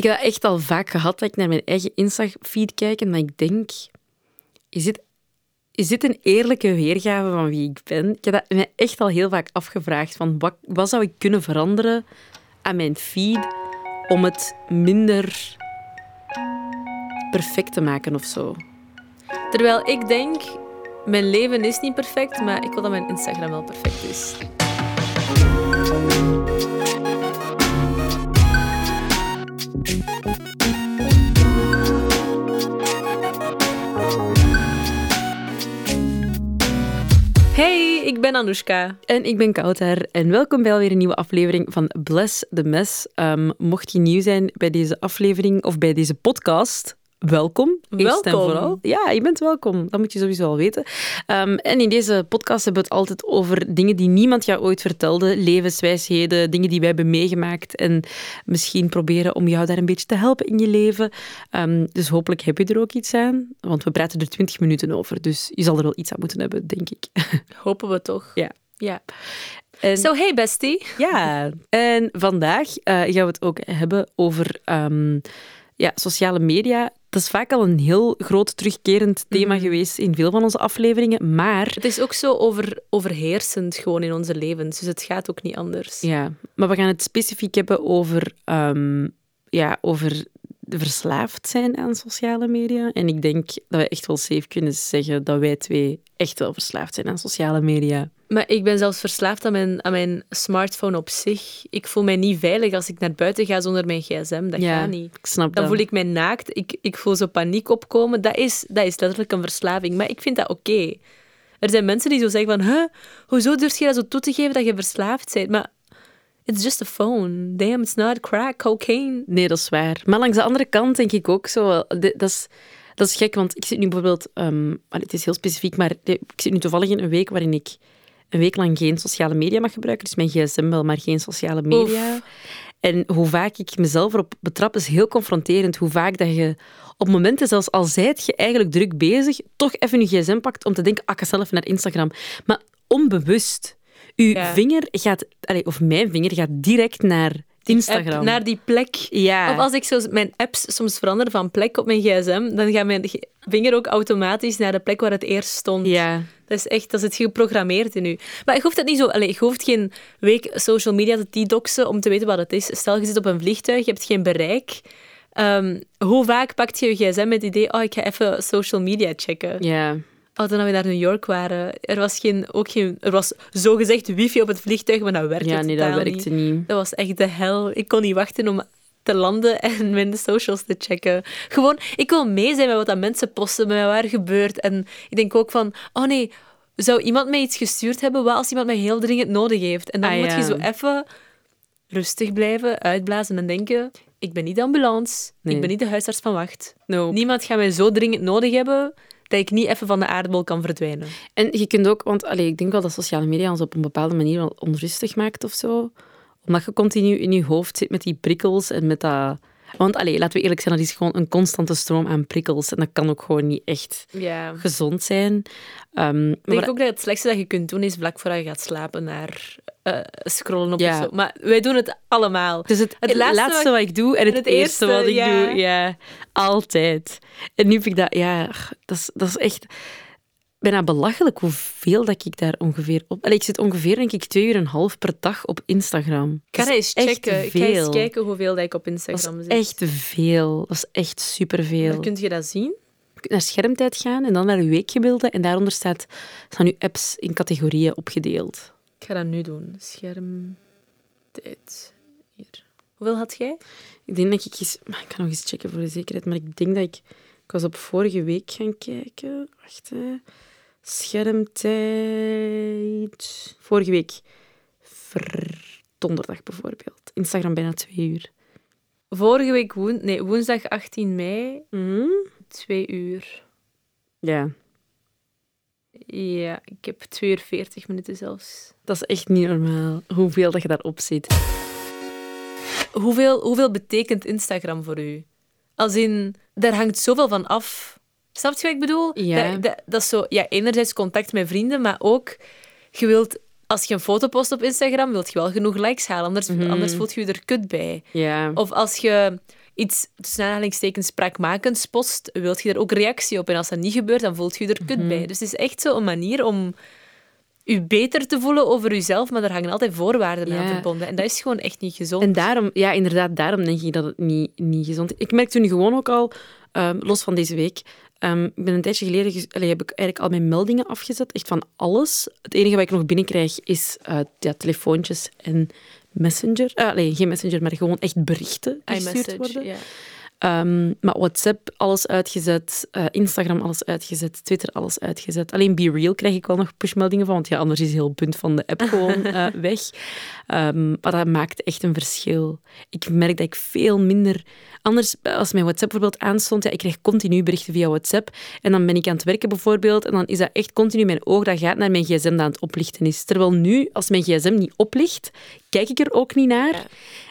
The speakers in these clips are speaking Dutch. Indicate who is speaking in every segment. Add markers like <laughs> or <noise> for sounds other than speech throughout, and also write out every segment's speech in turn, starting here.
Speaker 1: Ik heb dat echt al vaak gehad dat ik naar mijn eigen Insta-feed kijk en dat ik denk, is dit, is dit een eerlijke weergave van wie ik ben? Ik heb dat me echt al heel vaak afgevraagd, van wat, wat zou ik kunnen veranderen aan mijn feed om het minder perfect te maken of zo.
Speaker 2: Terwijl ik denk, mijn leven is niet perfect, maar ik wil dat mijn Instagram wel perfect is. Hey, ik ben Anoushka.
Speaker 1: En ik ben Kouter en welkom bij alweer een nieuwe aflevering van Bless the Mess. Um, mocht je nieuw zijn bij deze aflevering of bij deze podcast, welkom. Eerst en
Speaker 2: Welkom.
Speaker 1: vooral. Ja, je bent welkom. Dat moet je sowieso al weten. Um, en in deze podcast hebben we het altijd over dingen die niemand jou ooit vertelde. Levenswijsheden, dingen die wij hebben meegemaakt. En misschien proberen om jou daar een beetje te helpen in je leven. Um, dus hopelijk heb je er ook iets aan. Want we praten er twintig minuten over. Dus je zal er wel iets aan moeten hebben, denk ik. <laughs>
Speaker 2: Hopen we toch.
Speaker 1: Ja.
Speaker 2: Ja.
Speaker 1: En-
Speaker 2: So, hey bestie.
Speaker 1: Ja, en vandaag eh, gaan we het ook hebben over ehm, ja, sociale media. Dat is vaak al een heel groot terugkerend thema geweest in veel van onze afleveringen. Maar,
Speaker 2: Het is ook zo over, overheersend gewoon in onze levens, dus het gaat ook niet anders.
Speaker 1: ja, maar we gaan het specifiek hebben over, ehm, ja, over verslaafd zijn aan sociale media. En ik denk dat we echt wel safe kunnen zeggen dat wij twee echt wel verslaafd zijn aan sociale media.
Speaker 2: Maar ik ben zelfs verslaafd aan mijn, aan mijn smartphone op zich. Ik voel mij niet veilig als ik naar buiten ga zonder mijn gsm. Dat
Speaker 1: ja,
Speaker 2: gaat niet.
Speaker 1: ik snap
Speaker 2: Dan
Speaker 1: dat.
Speaker 2: voel ik mij naakt. Ik, ik voel zo paniek opkomen. Dat is, dat is letterlijk een verslaving. Maar ik vind dat oké. Er zijn mensen die zo zeggen van... Huh, hoezo durf je dat zo toe te geven dat je verslaafd bent? Maar it's just a phone. Damn, it's not crack, cocaine.
Speaker 1: Nee, dat is waar. Maar langs de andere kant denk ik ook zo... Dat is, dat is gek, want ik zit nu bijvoorbeeld... ehm, het is heel specifiek, maar ik zit nu toevallig in een week waarin ik een week lang geen sociale media mag gebruiken. Dus mijn gsm wel, maar geen sociale media. En hoe vaak ik mezelf erop betrap, is heel confronterend. Hoe vaak dat je op momenten, zelfs al zijt je eigenlijk druk bezig, toch even je gsm pakt om te denken, ah, ik ga zelf naar Instagram. Maar onbewust. Uw
Speaker 2: Ja.
Speaker 1: vinger gaat... Allee, of mijn vinger gaat direct naar Instagram.
Speaker 2: App naar die plek.
Speaker 1: Ja.
Speaker 2: Of als ik zo mijn apps soms verander van plek op mijn gsm, dan gaat mijn vinger ook automatisch naar de plek waar het eerst stond.
Speaker 1: Ja.
Speaker 2: Dat is echt, dat zit geprogrammeerd in u. Maar je hoeft het niet zo, allez, je hoeft geen week social media te detoxen om te weten wat het is. Stel, je zit op een vliegtuig, je hebt geen bereik. Ehm, hoe vaak pakt je je gsm met het idee, oh, ik ga even social media checken.
Speaker 1: Ja.
Speaker 2: Toen we naar New York waren, er was, geen, ook geen, er was zogezegd wifi op het vliegtuig, maar dat werkte
Speaker 1: Ja, nee, dat werkte
Speaker 2: niet.
Speaker 1: niet.
Speaker 2: Dat was echt de hel. Ik kon niet wachten om te landen <laughs> en mijn socials te checken. Gewoon, ik wil mee zijn met wat dat mensen posten, met wat er gebeurt. En ik denk ook van, oh nee, zou iemand mij iets gestuurd hebben? Wat als iemand mij heel dringend nodig heeft? En dan
Speaker 1: Ah,
Speaker 2: moet
Speaker 1: ja.
Speaker 2: je zo even rustig blijven, uitblazen en denken, ik ben niet de ambulance,
Speaker 1: Nee.
Speaker 2: ik ben niet de huisarts van wacht.
Speaker 1: No.
Speaker 2: Niemand gaat mij zo dringend nodig hebben dat ik niet even van de aardbol kan verdwijnen.
Speaker 1: En je kunt ook, want allee, ik denk wel dat sociale media ons op een bepaalde manier wel onrustig maakt of zo. Omdat je continu in je hoofd zit met die prikkels en met dat... Want allee, laten we eerlijk zijn, dat is gewoon een constante stroom aan prikkels. En dat kan ook gewoon niet echt
Speaker 2: Ja.
Speaker 1: gezond zijn. Ehm,
Speaker 2: Ik
Speaker 1: maar-
Speaker 2: denk ook dat het slechtste dat je kunt doen is vlak voordat je gaat slapen naar eh, scrollen op
Speaker 1: Ja.
Speaker 2: zo. Maar wij doen het allemaal.
Speaker 1: Het is het,
Speaker 2: Het laatste
Speaker 1: laatste,
Speaker 2: wat-
Speaker 1: wat ik doe en het,
Speaker 2: het
Speaker 1: eerste,
Speaker 2: eerste,
Speaker 1: wat ik
Speaker 2: ja.
Speaker 1: doe. Ja, altijd. En nu heb ik dat... Ja, dat is, dat is echt bijna belachelijk hoeveel dat ik daar ongeveer op... Allee, ik zit ongeveer, denk ik, twee uur en een half per dag op Instagram.
Speaker 2: Ik ga eens checken. Ik ga eens kijken hoeveel dat ik op
Speaker 1: Dat
Speaker 2: Instagram
Speaker 1: is
Speaker 2: zit.
Speaker 1: echt veel. Dat is echt superveel.
Speaker 2: Waar kun je dat zien?
Speaker 1: Je kunt naar schermtijd gaan en dan naar uw weekgebeelden. En daaronder staat, staan uw apps in categorieën opgedeeld.
Speaker 2: Ik ga dat nu doen. Schermtijd. Hier. Hoeveel had jij?
Speaker 1: Ik denk dat ik eens... maar Ik kan nog eens checken voor de zekerheid. Maar ik denk dat ik... Ik was op vorige week gaan kijken. Wacht, hè. Schermtijd... Vorige week. Ver... Donderdag bijvoorbeeld. Instagram bijna twee uur.
Speaker 2: Vorige week woen... nee, woensdag 18 mei, twee uur.
Speaker 1: Ja,
Speaker 2: Ja, ik heb 2 uur 40 minuten zelfs.
Speaker 1: dat is echt niet normaal. Hoeveel dat je daarop zit.
Speaker 2: Hoeveel, hoeveel betekent Instagram voor u? Als in, daar hangt zoveel van af. Snap je wat ik bedoel?
Speaker 1: Ja.
Speaker 2: Dat, dat, dat is zo, ja, enerzijds contact met vrienden, maar ook, je wilt, als je een foto post op Instagram, wilt je wel genoeg likes halen, anders,
Speaker 1: Mhm.
Speaker 2: anders voelt je je er kut bij.
Speaker 1: Ja.
Speaker 2: Of als je iets, tussen aanhalingstekens, spraakmakends post, wilt je er ook reactie op. En als dat niet gebeurt, dan voelt je je er kut bij. Dus het is echt zo een manier om je beter te voelen over jezelf, maar er hangen altijd voorwaarden aan
Speaker 1: Ja.
Speaker 2: verbonden. En dat is gewoon echt niet gezond.
Speaker 1: En daarom, ja, inderdaad, daarom denk ik dat het niet, niet gezond is. Ik merkte nu gewoon ook al, ehm, los van deze week, ehm, ik ben een tijdje geleden, allee, heb ik eigenlijk al mijn meldingen afgezet, echt van alles. Het enige wat ik nog binnenkrijg is eh, ja, telefoontjes en messenger. Ah, nee, geen messenger, maar gewoon echt berichten die gestuurd worden. Ehm, maar WhatsApp, alles uitgezet. eh, Instagram, alles uitgezet. Twitter, alles uitgezet. Alleen Be Real krijg ik wel nog pushmeldingen van, want ja, anders is heel punt van de app gewoon <laughs> eh, weg. Ehm, maar dat maakt echt een verschil. Ik merk dat ik veel minder... Anders, als mijn WhatsApp bijvoorbeeld aanstond, ja, ik krijg continu berichten via WhatsApp. En dan ben ik aan het werken bijvoorbeeld, en dan is dat echt continu mijn oog dat gaat naar mijn gsm dat aan het oplichten is. Terwijl nu, als mijn gsm niet oplicht, kijk ik er ook niet naar.
Speaker 2: Ja.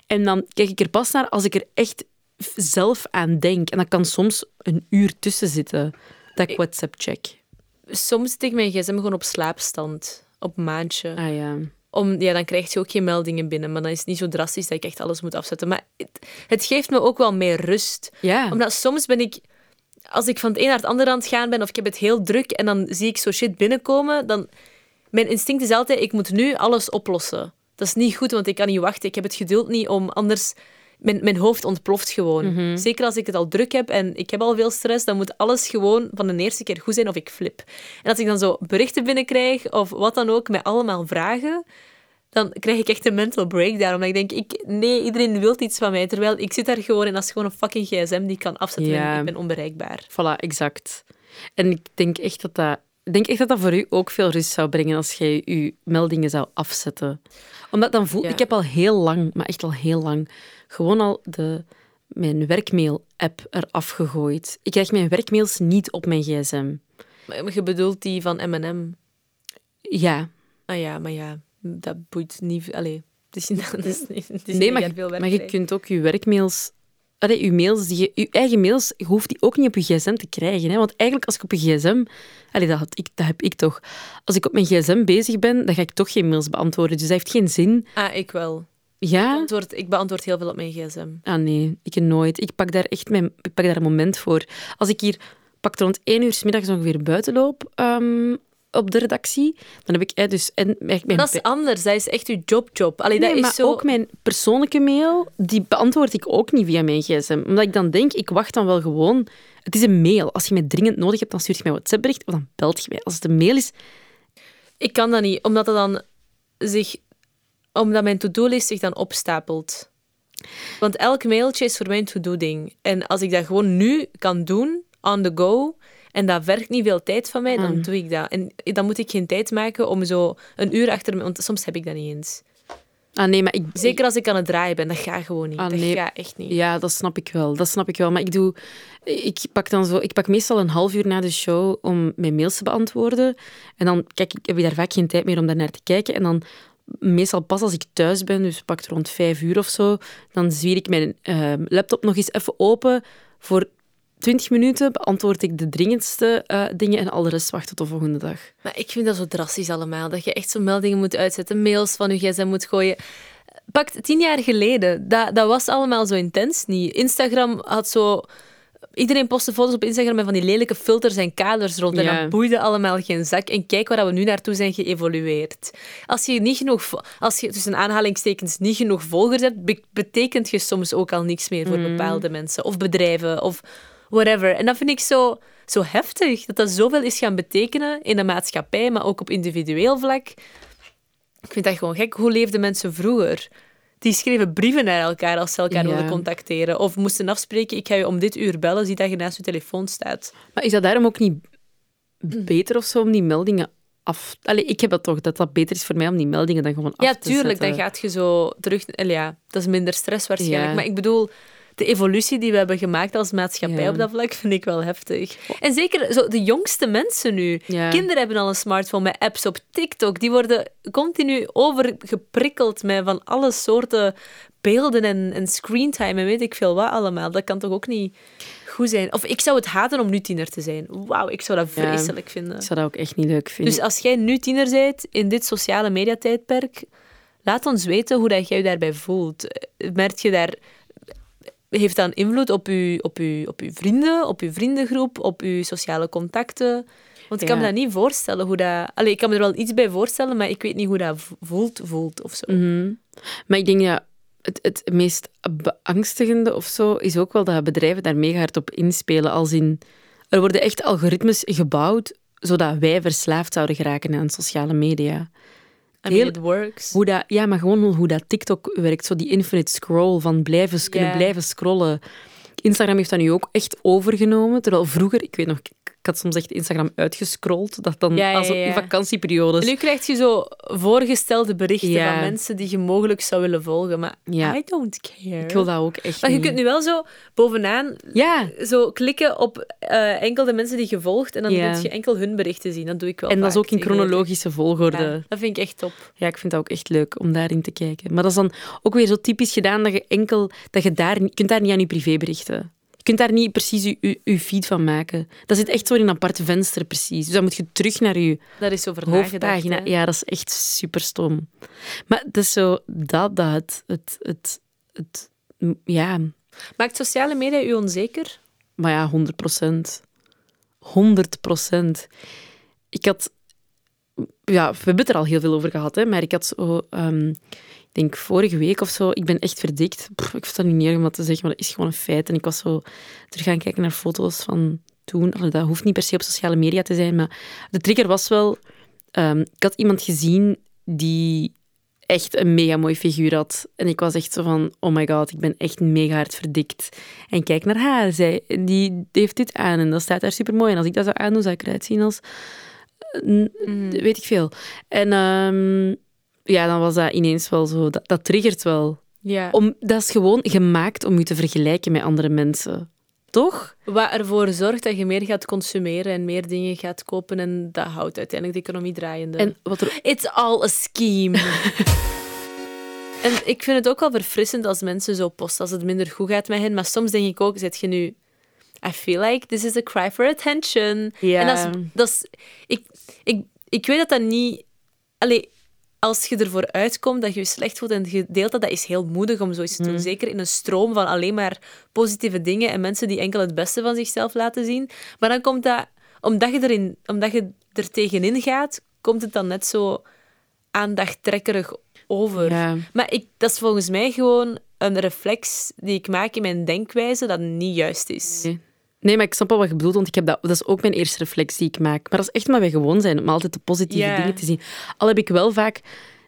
Speaker 1: En dan kijk ik er pas naar als ik er echt zelf aan denk. En dat kan soms een uur tussen zitten dat ik WhatsApp check.
Speaker 2: Soms zet ik mijn gsm gewoon op slaapstand, op maandje.
Speaker 1: Ah ja.
Speaker 2: Om, ja, dan krijg je ook geen meldingen binnen, maar dan is het niet zo drastisch dat ik echt alles moet afzetten. Maar het, het geeft me ook wel meer rust.
Speaker 1: Ja.
Speaker 2: Omdat soms ben ik, als ik van het een naar het andere aan het gaan ben, of ik heb het heel druk en dan zie ik zo shit binnenkomen, dan... Mijn instinct is altijd, ik moet nu alles oplossen. Dat is niet goed, want ik kan niet wachten. Ik heb het geduld niet om anders... Mijn, mijn hoofd ontploft gewoon. Zeker als ik het al druk heb en ik heb al veel stress, dan moet alles gewoon van de eerste keer goed zijn of ik flip. En als ik dan zo berichten binnenkrijg of wat dan ook, met allemaal vragen, dan krijg ik echt een mental breakdown. Omdat ik denk, ik, nee, iedereen wil iets van mij. Terwijl ik zit daar gewoon en dat is gewoon een fucking gsm die ik kan afzetten
Speaker 1: Ja.
Speaker 2: en ik ben onbereikbaar.
Speaker 1: Voilà, exact. En ik denk echt dat dat... Ik denk echt dat dat voor u ook veel rust zou brengen als jij je meldingen zou afzetten. Omdat dan voel
Speaker 2: Ja.
Speaker 1: ik heb al heel lang, maar echt al heel lang, gewoon al de, mijn werkmail-app eraf gegooid. Ik krijg mijn werkmails niet op mijn gsm.
Speaker 2: Maar je bedoelt die van M&M.
Speaker 1: Ja,
Speaker 2: Ah ja, maar ja, dat boeit niet... Allee, <laughs> het is, niet- het is
Speaker 1: nee,
Speaker 2: niet
Speaker 1: maar,
Speaker 2: je veel werk
Speaker 1: maar je kunt ook je werkmails... Allee, je, mails die je, je eigen mails, je hoeft die ook niet op je gsm te krijgen. Hè? Want eigenlijk, als ik op je gsm... Allee, dat, had ik, dat heb ik toch. Als ik op mijn gsm bezig ben, dan ga ik toch geen mails beantwoorden. Dus dat heeft geen zin.
Speaker 2: Ah, ik wel.
Speaker 1: Ja?
Speaker 2: Antwoord, ik beantwoord heel veel op mijn gsm.
Speaker 1: Ah nee, ik nooit. Ik pak daar echt mijn, ik pak daar een moment voor. Als ik hier pak rond één uur 's middags ongeveer buiten loop ehm, op de redactie, dan heb ik eh, dus... En, mijn, mijn-
Speaker 2: Dat is anders. Dat is echt je job-job. Allee,
Speaker 1: Nee,
Speaker 2: dat is
Speaker 1: maar
Speaker 2: zo...
Speaker 1: ook mijn persoonlijke mail, die beantwoord ik ook niet via mijn gsm. Omdat ik dan denk, ik wacht dan wel gewoon... Het is een mail. Als je mij dringend nodig hebt, dan stuur je mij een WhatsApp-bericht of dan belt je mij. Als het een mail is...
Speaker 2: Ik kan dat niet, omdat dat dan zich... Omdat mijn to-do-list zich dan opstapelt. Want elk mailtje is voor mij een to-do-ding. En als ik dat gewoon nu kan doen, on the go, en dat vergt niet veel tijd van mij, dan
Speaker 1: Mm.
Speaker 2: doe ik dat. En dan moet ik geen tijd maken om zo een uur achter me... Want soms heb ik dat niet eens.
Speaker 1: Ah nee, maar ik...
Speaker 2: Zeker als ik aan het draaien ben, dat gaat gewoon niet.
Speaker 1: Ah,
Speaker 2: dat
Speaker 1: nee.
Speaker 2: gaat echt niet.
Speaker 1: Ja, dat snap ik wel. Dat snap ik wel. Maar ik doe... Ik pak, dan zo, ik pak meestal een half uur na de show om mijn mails te beantwoorden. En dan kijk ik, heb ik daar vaak geen tijd meer om daar naar te kijken. En dan meestal pas als ik thuis ben, dus pak het rond vijf uur of zo, dan zwier ik mijn eh, laptop nog eens even open. Voor twintig minuten beantwoord ik de dringendste eh, dingen en al de rest wacht tot de volgende dag.
Speaker 2: Maar ik vind dat zo drastisch allemaal. Dat je echt zo meldingen moet uitzetten, mails van je gsm moet gooien. Pakt tien jaar geleden, dat, dat was allemaal zo intens niet. Instagram had zo... Iedereen postte foto's op Instagram met van die lelijke filters en kaders rond. En
Speaker 1: Ja.
Speaker 2: dat boeide allemaal geen zak. En kijk waar we nu naartoe zijn geëvolueerd. Als je niet genoeg... Als je tussen aanhalingstekens niet genoeg volgers hebt, be- betekent je soms ook al niks meer voor bepaalde mensen. Of bedrijven, of whatever. En dat vind ik zo, zo heftig. Dat dat zoveel is gaan betekenen in de maatschappij, maar ook op individueel vlak. Ik vind dat gewoon gek. Hoe leefden mensen vroeger? Die schreven brieven naar elkaar als ze elkaar
Speaker 1: Ja.
Speaker 2: wilden contacteren. Of moesten afspreken, ik ga je om dit uur bellen, zie dat je naast je telefoon staat.
Speaker 1: Maar is dat daarom ook niet beter of zo om die meldingen af... Allee, ik heb dat toch, dat dat beter is voor mij om die meldingen dan gewoon af
Speaker 2: Ja,
Speaker 1: te
Speaker 2: tuurlijk,
Speaker 1: zetten.
Speaker 2: dan gaat je zo terug... Ja, dat is minder stress waarschijnlijk.
Speaker 1: Ja.
Speaker 2: Maar ik bedoel, de evolutie die we hebben gemaakt als maatschappij
Speaker 1: Ja.
Speaker 2: op dat vlak vind ik wel heftig. En zeker zo de jongste mensen nu.
Speaker 1: Ja.
Speaker 2: Kinderen hebben al een smartphone met apps op TikTok. Die worden continu overgeprikkeld met van alle soorten beelden en, en screentime en weet ik veel wat allemaal. Dat kan toch ook niet goed zijn? Of ik zou het haten om nu tiener te zijn. Wauw, ik zou dat
Speaker 1: Ja.
Speaker 2: vreselijk vinden.
Speaker 1: Ik zou dat ook echt niet leuk vinden.
Speaker 2: Dus als jij nu tiener bent in dit sociale mediatijdperk, laat ons weten hoe dat jij je daarbij voelt. Merk je daar heeft dat een invloed op uw, op, uw, op uw vrienden, op uw vriendengroep, op uw sociale contacten? Want ik kan me dat niet voorstellen hoe dat... Allee, ik kan me er wel iets bij voorstellen, maar ik weet niet hoe dat voelt, voelt of zo.
Speaker 1: Mhm. Maar ik denk ja, het, het meest beangstigende of zo is ook wel dat bedrijven daar mega hard op inspelen. Als in, er worden echt algoritmes gebouwd zodat wij verslaafd zouden geraken aan sociale media.
Speaker 2: I mean, it works.
Speaker 1: Hoe dat, ja, maar gewoon hoe dat TikTok werkt. Zo die infinite scroll van blijven, kunnen blijven scrollen. Instagram heeft dat nu ook echt overgenomen. Terwijl vroeger, ik weet nog, ik had soms echt Instagram uitgescrolld. Dat dan
Speaker 2: Ja, ja,
Speaker 1: als
Speaker 2: ja.
Speaker 1: in vakantieperiodes.
Speaker 2: Nu krijg je zo voorgestelde berichten van mensen die je mogelijk zou willen volgen, maar. I don't care.
Speaker 1: Ik wil dat ook echt
Speaker 2: Maar je
Speaker 1: niet.
Speaker 2: kunt nu wel zo bovenaan
Speaker 1: Ja,
Speaker 2: zo klikken op eh, enkel de mensen die je volgt en dan kun je enkel hun berichten zien. Dat doe ik wel
Speaker 1: en dat is ook in chronologische volgorde.
Speaker 2: Dat vind ik echt top.
Speaker 1: Ja, ik vind dat ook echt leuk om daarin te kijken. Maar dat is dan ook weer zo typisch gedaan dat je enkel dat je daar je kunt daar niet aan je privéberichten. Je kunt daar niet precies je, je, je feed van maken. Dat zit echt zo in een apart venster precies. Dus dan moet je terug naar je
Speaker 2: Daar is over
Speaker 1: hoofdpagina.
Speaker 2: hè.
Speaker 1: Ja, dat is echt super stom. Maar het is zo dat, dat het, het, het, het, ja,
Speaker 2: Maakt sociale media u onzeker?
Speaker 1: maar ja, 100 procent. 100 procent. Ik had... Ja, we hebben het er al heel veel over gehad, hè, maar ik had zo... ehm, denk vorige week of zo, ik ben echt verdikt. Pff, ik vind dat niet neer om dat te zeggen, maar dat is gewoon een feit. En ik was zo terug gaan kijken naar foto's van toen. Allee, dat hoeft niet per se op sociale media te zijn, maar de trigger was wel... ehm, ik had iemand gezien die echt een mega mooi figuur had. En ik was echt zo van, oh my god, ik ben echt mega hard verdikt. En kijk naar haar, zij, die heeft dit aan en dat staat daar super mooi. En als ik dat zou aandoen, zou ik eruit zien als, eh,
Speaker 2: Mhm.
Speaker 1: weet ik veel. En ehm, ja, dan was dat ineens wel zo, dat, dat triggert wel.
Speaker 2: Ja.
Speaker 1: Om, dat is gewoon gemaakt om je te vergelijken met andere mensen. Toch?
Speaker 2: Wat ervoor zorgt dat je meer gaat consumeren en meer dingen gaat kopen en dat houdt uiteindelijk de economie draaiende.
Speaker 1: En wat er
Speaker 2: It's all a scheme. <laughs> en ik vind het ook wel verfrissend als mensen zo posten als het minder goed gaat met hen. Maar soms denk ik ook, zit je nu... I feel like this is a cry for attention.
Speaker 1: Ja.
Speaker 2: En dat is... Dat is ik, ik, ik weet dat dat niet... Allee, als je ervoor uitkomt dat je je slecht voelt en je deelt dat, dat is heel moedig om zoiets te doen. Zeker in een stroom van alleen maar positieve dingen en mensen die enkel het beste van zichzelf laten zien. Maar dan komt dat... Omdat je, erin, omdat je er tegenin gaat, komt het dan net zo aandachttrekkerig over.
Speaker 1: Ja.
Speaker 2: Maar ik, dat is volgens mij gewoon een reflex die ik maak in mijn denkwijze dat niet juist is.
Speaker 1: Nee. Nee, maar ik snap wel wat je bedoelt, want ik heb dat, dat is ook mijn eerste reflex die ik maak. Maar dat is echt omdat wij gewoon zijn, om altijd de positieve dingen te zien. Al heb ik wel vaak...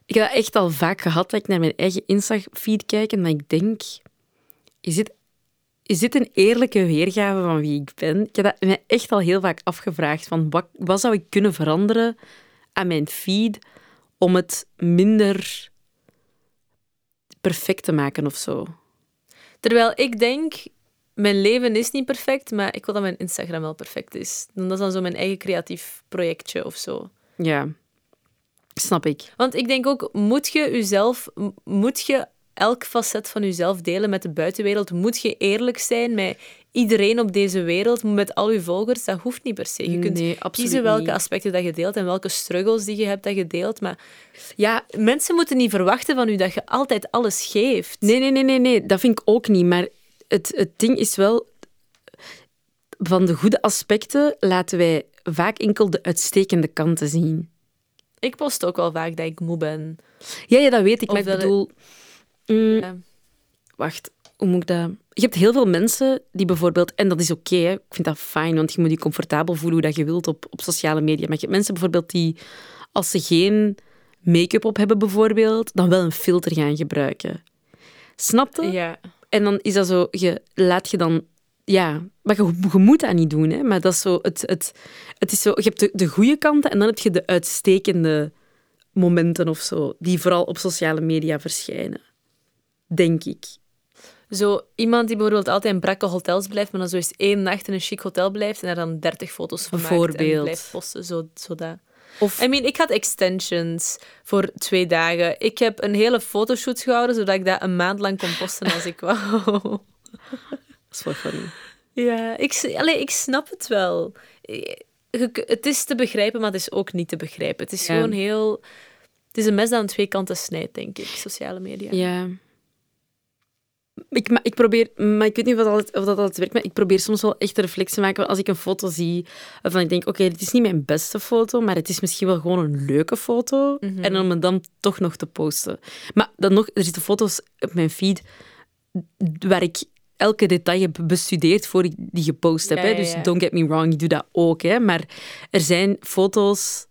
Speaker 1: Ik heb dat echt al vaak gehad, dat ik naar mijn eigen Insta-feed kijk en dat ik denk... Is dit, is dit een eerlijke weergave van wie ik ben? Ik heb dat mij echt al heel vaak afgevraagd. Van wat, wat zou ik kunnen veranderen aan mijn feed om het minder perfect te maken of zo?
Speaker 2: Terwijl ik denk, mijn leven is niet perfect, maar ik wil dat mijn Instagram wel perfect is. Dat is dan zo mijn eigen creatief projectje of zo.
Speaker 1: Ja, snap ik.
Speaker 2: Want ik denk ook, moet je jezelf, moet je elk facet van jezelf delen met de buitenwereld? Moet je eerlijk zijn met iedereen op deze wereld, met al je volgers? Dat hoeft niet per se. Je kunt
Speaker 1: Nee,
Speaker 2: kiezen welke
Speaker 1: niet.
Speaker 2: aspecten dat je deelt en welke struggles die je hebt dat je deelt. Maar
Speaker 1: Ja,
Speaker 2: mensen moeten niet verwachten van u dat je altijd alles geeft.
Speaker 1: Nee, nee, nee, nee, nee, dat vind ik ook niet. Maar het, het ding is wel, van de goede aspecten laten wij vaak enkel de uitstekende kanten zien.
Speaker 2: Ik post ook wel vaak dat ik moe ben.
Speaker 1: Ja, ja dat weet ik,
Speaker 2: Of
Speaker 1: maar ik
Speaker 2: dat het-
Speaker 1: bedoel... Mm,
Speaker 2: Ja.
Speaker 1: Wacht, hoe moet ik dat... Je hebt heel veel mensen die bijvoorbeeld... En dat is oké, ik vind dat fijn, want je moet je comfortabel voelen hoe dat je wilt op, op sociale media. Maar je hebt mensen bijvoorbeeld die, als ze geen make-up op hebben bijvoorbeeld, dan wel een filter gaan gebruiken. Snap je?
Speaker 2: Ja.
Speaker 1: En dan is dat zo, je laat je dan, ja, maar je, je moet dat niet doen, hè? Maar dat is zo, het, het, het is zo, je hebt de, de goede kanten en dan heb je de uitstekende momenten of zo, die vooral op sociale media verschijnen. Denk ik.
Speaker 2: Zo iemand die bijvoorbeeld altijd in brakke hotels blijft, maar dan zo eens één nacht in een chic hotel blijft en er dan 30 foto's van maakt en blijft posten. Zo, zo dat.
Speaker 1: Of,
Speaker 2: I mean, ik had extensions voor twee dagen. Ik heb een hele fotoshoot gehouden, zodat ik dat een maand lang kon posten als ik wou. <laughs>
Speaker 1: dat is wel funny.
Speaker 2: Ja, ik, allee, ik snap het wel. Het is te begrijpen, maar het is ook niet te begrijpen. Het is
Speaker 1: Ja.
Speaker 2: gewoon heel... Het is een mes dat aan twee kanten snijdt, denk ik, sociale media.
Speaker 1: Ja. Ik, ik probeer, maar ik weet niet of dat, altijd, of dat altijd werkt, maar ik probeer soms wel echt een reflex te maken als ik een foto zie waarvan ik denk, oké, dit is niet mijn beste foto, maar het is misschien wel gewoon een leuke foto. En om het dan toch nog te posten. Maar dan nog, er zitten foto's op mijn feed waar ik elke detail heb bestudeerd voor ik die gepost heb.
Speaker 2: Ja,
Speaker 1: hè.
Speaker 2: ja,
Speaker 1: Dus
Speaker 2: ja.
Speaker 1: don't get me wrong, ik doe dat ook. Hè. Maar er zijn foto's...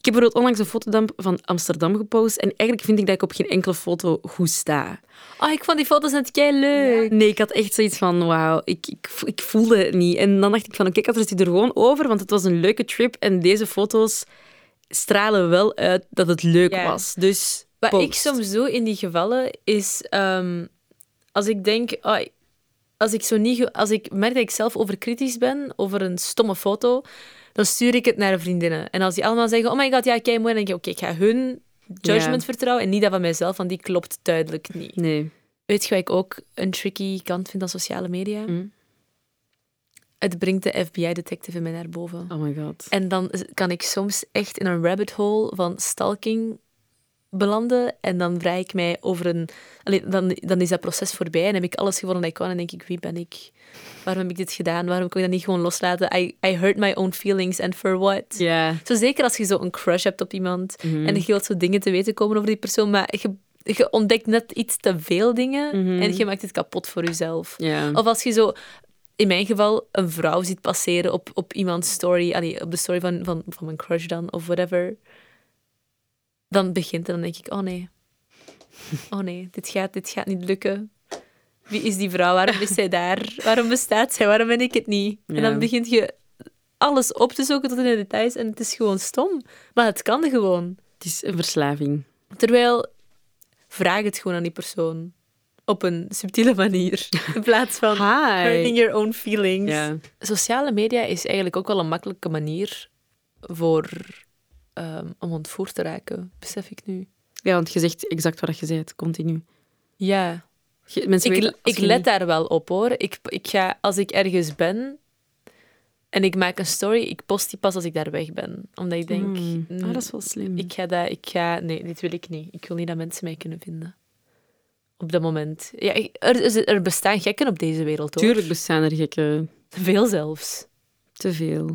Speaker 1: Ik heb bijvoorbeeld onlangs een fotodamp van Amsterdam gepost en eigenlijk vind ik dat ik op geen enkele foto goed sta.
Speaker 2: Oh, ik vond die foto's net kei leuk.
Speaker 1: Nee, ik had echt zoiets van, wauw, ik, ik, ik voelde het niet. En dan dacht ik van, oké, ik had er gewoon over, want het was een leuke trip en deze foto's stralen wel uit dat het leuk
Speaker 2: Ja.
Speaker 1: was. Dus
Speaker 2: Wat
Speaker 1: post.
Speaker 2: ik soms doe in die gevallen is, ehm, als ik denk, oh, als ik zo niet, als ik merk dat ik zelf overkritisch ben over een stomme foto, dan stuur ik het naar vriendinnen. En als die allemaal zeggen, oh my god, ja, kei mooi, dan denk ik, oké, ik ga hun judgment
Speaker 1: Ja.
Speaker 2: vertrouwen en niet dat van mijzelf, want die klopt duidelijk niet.
Speaker 1: Nee.
Speaker 2: Weet je wat ik ook een tricky kant vind aan sociale media?
Speaker 1: Mm.
Speaker 2: Het brengt de FBI-detective in mij naar boven.
Speaker 1: Oh my god.
Speaker 2: En dan kan ik soms echt in een rabbit hole van stalking belanden. En dan vraag ik mij over een... Allee, dan, dan is dat proces voorbij en heb ik alles gewonnen dat ik kan. En denk ik, wie ben ik? Waarom heb ik dit gedaan? Waarom kon ik dat niet gewoon loslaten? I, I hurt my own feelings and for what?
Speaker 1: Ja.
Speaker 2: Zo zeker als je zo een crush hebt op iemand
Speaker 1: Mhm.
Speaker 2: en je wilt zo dingen te weten komen over die persoon, maar je, je ontdekt net iets te veel dingen
Speaker 1: Mhm.
Speaker 2: en je maakt het kapot voor jezelf. Of als je zo, in mijn geval, een vrouw ziet passeren op, op iemands story, allee, op de story van, van, van mijn crush dan, of whatever, dan begint het, dan denk ik, oh nee. Oh nee, dit gaat, dit gaat niet lukken. Wie is die vrouw? Waarom is zij daar? Waarom bestaat zij? Waarom ben ik het niet? En dan begint je alles op te zoeken tot in de details en het is gewoon stom. Maar het kan gewoon.
Speaker 1: Het is een verslaving.
Speaker 2: Terwijl, vraag het gewoon aan die persoon. Op een subtiele manier. <laughs> In plaats van hurting your own feelings.
Speaker 1: Ja.
Speaker 2: Sociale media is eigenlijk ook wel een makkelijke manier voor, ehm, om ontvoerd te raken, besef ik nu.
Speaker 1: ja, want je zegt exact wat je zei, continu.
Speaker 2: Ja,
Speaker 1: Je- Mensen
Speaker 2: ik,
Speaker 1: weten,
Speaker 2: ik let
Speaker 1: niet-
Speaker 2: daar wel op hoor. Ik, ik ga, als ik ergens ben en ik maak een story, ik post die pas als ik daar weg ben. Omdat ik denk,
Speaker 1: Hmm.
Speaker 2: mm,
Speaker 1: Ah, dat is wel slim.
Speaker 2: ik ga dat, ik ga, nee, dit wil ik niet. Ik wil niet dat mensen mij kunnen vinden. Op dat moment. Ja, er, er bestaan gekken op deze wereld hoor.
Speaker 1: Tuurlijk bestaan er gekken.
Speaker 2: Veel zelfs.
Speaker 1: Te veel.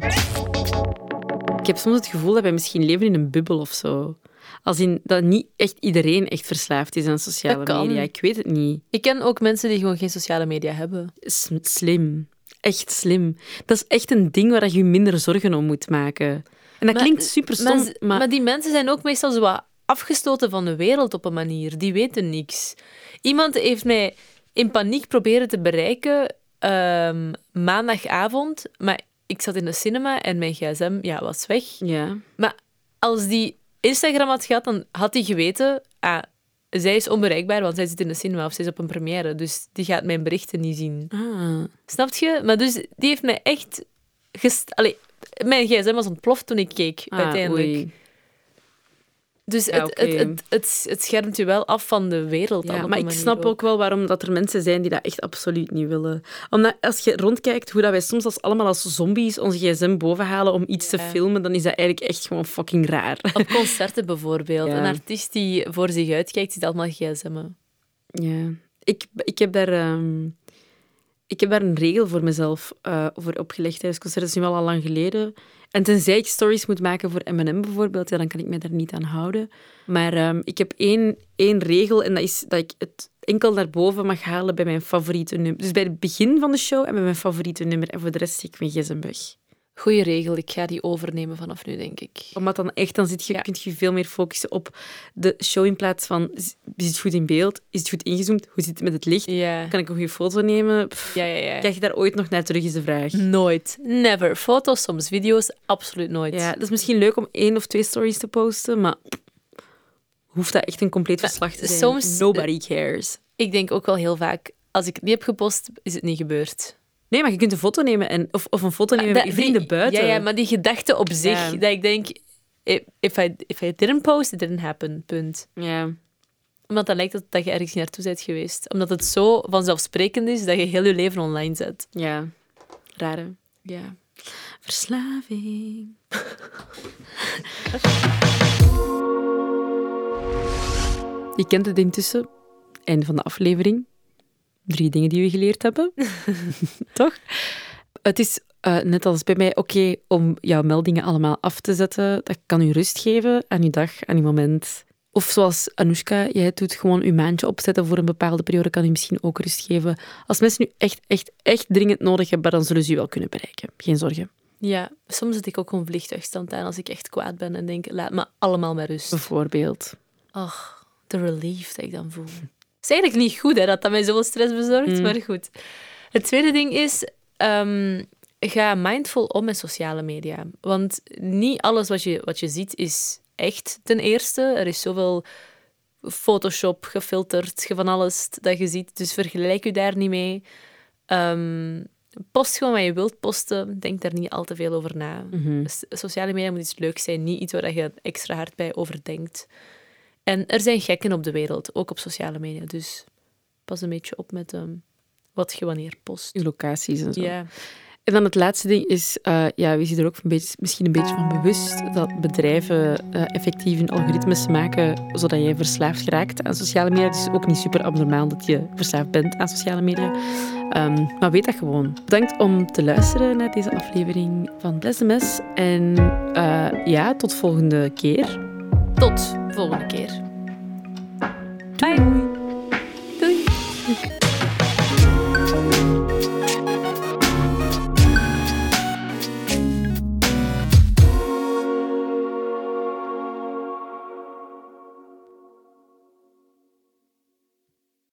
Speaker 1: Ik heb soms het gevoel dat wij misschien leven in een bubbel of zo. Als in dat niet echt iedereen echt verslaafd is aan sociale media. Ik weet het niet.
Speaker 2: Ik ken ook mensen die gewoon geen sociale media hebben.
Speaker 1: S- Slim. Echt slim. Dat is echt een ding waar je je minder zorgen om moet maken. En dat
Speaker 2: Maar-
Speaker 1: klinkt super stom,
Speaker 2: Maar,
Speaker 1: maar,
Speaker 2: maar die mensen zijn ook meestal zo wat afgestoten van de wereld op een manier. Die weten niks. Iemand heeft mij in paniek proberen te bereiken ehm, maandagavond, maar ik zat in de cinema en mijn gsm ja, was weg.
Speaker 1: ja.
Speaker 2: Maar als die Instagram had gehad, dan had hij geweten... Ah, zij is onbereikbaar, want zij zit in de cinema of zij is op een première. Dus die gaat mijn berichten niet zien.
Speaker 1: Ah.
Speaker 2: Snap je? Maar dus, die heeft mij echt... Gest... Allee, mijn gsm was ontploft toen ik keek,
Speaker 1: Ah,
Speaker 2: uiteindelijk.
Speaker 1: oei.
Speaker 2: Dus
Speaker 1: Ja,
Speaker 2: het, het, het, het, het schermt je wel af van de wereld.
Speaker 1: Ja, maar ik snap ook wel waarom dat er mensen zijn die dat echt absoluut niet willen. Omdat als je rondkijkt hoe dat wij soms als, allemaal als zombies onze gsm bovenhalen om iets te filmen, dan is dat eigenlijk echt gewoon fucking raar.
Speaker 2: Op <laughs> concerten bijvoorbeeld. Een artiest die voor zich uitkijkt, ziet allemaal gsm'en.
Speaker 1: Ja. Ik, ik, heb daar, ehm, ik heb daar een regel voor mezelf eh, voor opgelegd tijdens concert. Dat is nu wel al lang geleden. En tenzij ik stories moet maken voor M&M bijvoorbeeld, dan kan ik me daar niet aan houden. Maar ehm, ik heb één, één regel en dat is dat ik het enkel naar boven mag halen bij mijn favoriete nummer. Dus bij het begin van de show en bij mijn favoriete nummer. En voor de rest steek ik mijn gsm.
Speaker 2: Goeie regel, ik ga die overnemen vanaf nu, denk ik.
Speaker 1: Omdat dan echt, dan zit je,
Speaker 2: Ja.
Speaker 1: kun je veel meer focussen op de show in plaats van, is het goed in beeld? Is het goed ingezoomd? Hoe zit het met het licht?
Speaker 2: Ja.
Speaker 1: Kan ik een goede foto nemen? Pff,
Speaker 2: Ja, ja, ja.
Speaker 1: Krijg je daar ooit nog naar terug, is de vraag.
Speaker 2: Nooit. Never. Foto's, soms video's, absoluut nooit.
Speaker 1: Ja, dat is misschien leuk om één of twee stories te posten, maar hoeft dat echt een compleet verslag te zijn?
Speaker 2: soms-
Speaker 1: Nobody cares.
Speaker 2: Ik denk ook wel heel vaak, als ik het niet heb gepost, is het niet gebeurd.
Speaker 1: Nee, maar je kunt een foto nemen en, of, of een foto nemen
Speaker 2: Dat-
Speaker 1: met je vrienden
Speaker 2: die-
Speaker 1: buiten.
Speaker 2: Ja, ja, maar die gedachte op zich,
Speaker 1: Ja.
Speaker 2: dat ik denk, if I, if I didn't post, it didn't happen, punt.
Speaker 1: Ja.
Speaker 2: Omdat dan lijkt het dat je ergens naartoe bent geweest. Omdat het zo vanzelfsprekend is dat je heel je leven online zet.
Speaker 1: ja. Raar, hè?
Speaker 2: Ja.
Speaker 1: Verslaving. <laughs> Je kent het intussen. Einde van de aflevering. Drie dingen die we geleerd hebben. <laughs> Toch? Het is uh, net als bij mij oké om jouw meldingen allemaal af te zetten. Dat kan u rust geven aan uw dag, aan uw moment. Of zoals Anoushka, jij doet gewoon uw maandje opzetten voor een bepaalde periode, kan u misschien ook rust geven. Als mensen nu echt, echt, echt dringend nodig hebben, dan zullen ze u wel kunnen bereiken. Geen zorgen.
Speaker 2: Ja, soms zet ik ook een vliegtuigstand aan als ik echt kwaad ben en denk, laat me allemaal met rust.
Speaker 1: Bijvoorbeeld.
Speaker 2: Ach, de relief dat ik dan voel. Het is eigenlijk niet goed hè, dat dat mij zoveel stress bezorgt, mm. maar goed. Het tweede ding is, ehm, ga mindful om met sociale media. Want niet alles wat je, wat je ziet is echt ten eerste. Er is zoveel Photoshop gefilterd, van alles dat je ziet. Dus vergelijk je daar niet mee. Um, post gewoon wat je wilt posten. Denk daar niet al te veel over na. Mhm. Sociale media moet iets leuks zijn, niet iets waar je extra hard bij overdenkt. En er zijn gekken op de wereld, ook op sociale media. Dus pas een beetje op met um, wat je wanneer post.
Speaker 1: Je locaties en zo.
Speaker 2: Ja.
Speaker 1: En dan het laatste ding is, uh, ja, we zien er ook een beetje, misschien een beetje van bewust dat bedrijven uh, effectief een algoritmes maken zodat jij verslaafd geraakt aan sociale media. Het is ook niet super abnormaal dat je verslaafd bent aan sociale media. Um, maar weet dat gewoon. Bedankt om te luisteren naar deze aflevering van Bless the En uh, ja, tot volgende keer.
Speaker 2: Tot volgende keer.
Speaker 1: Bye.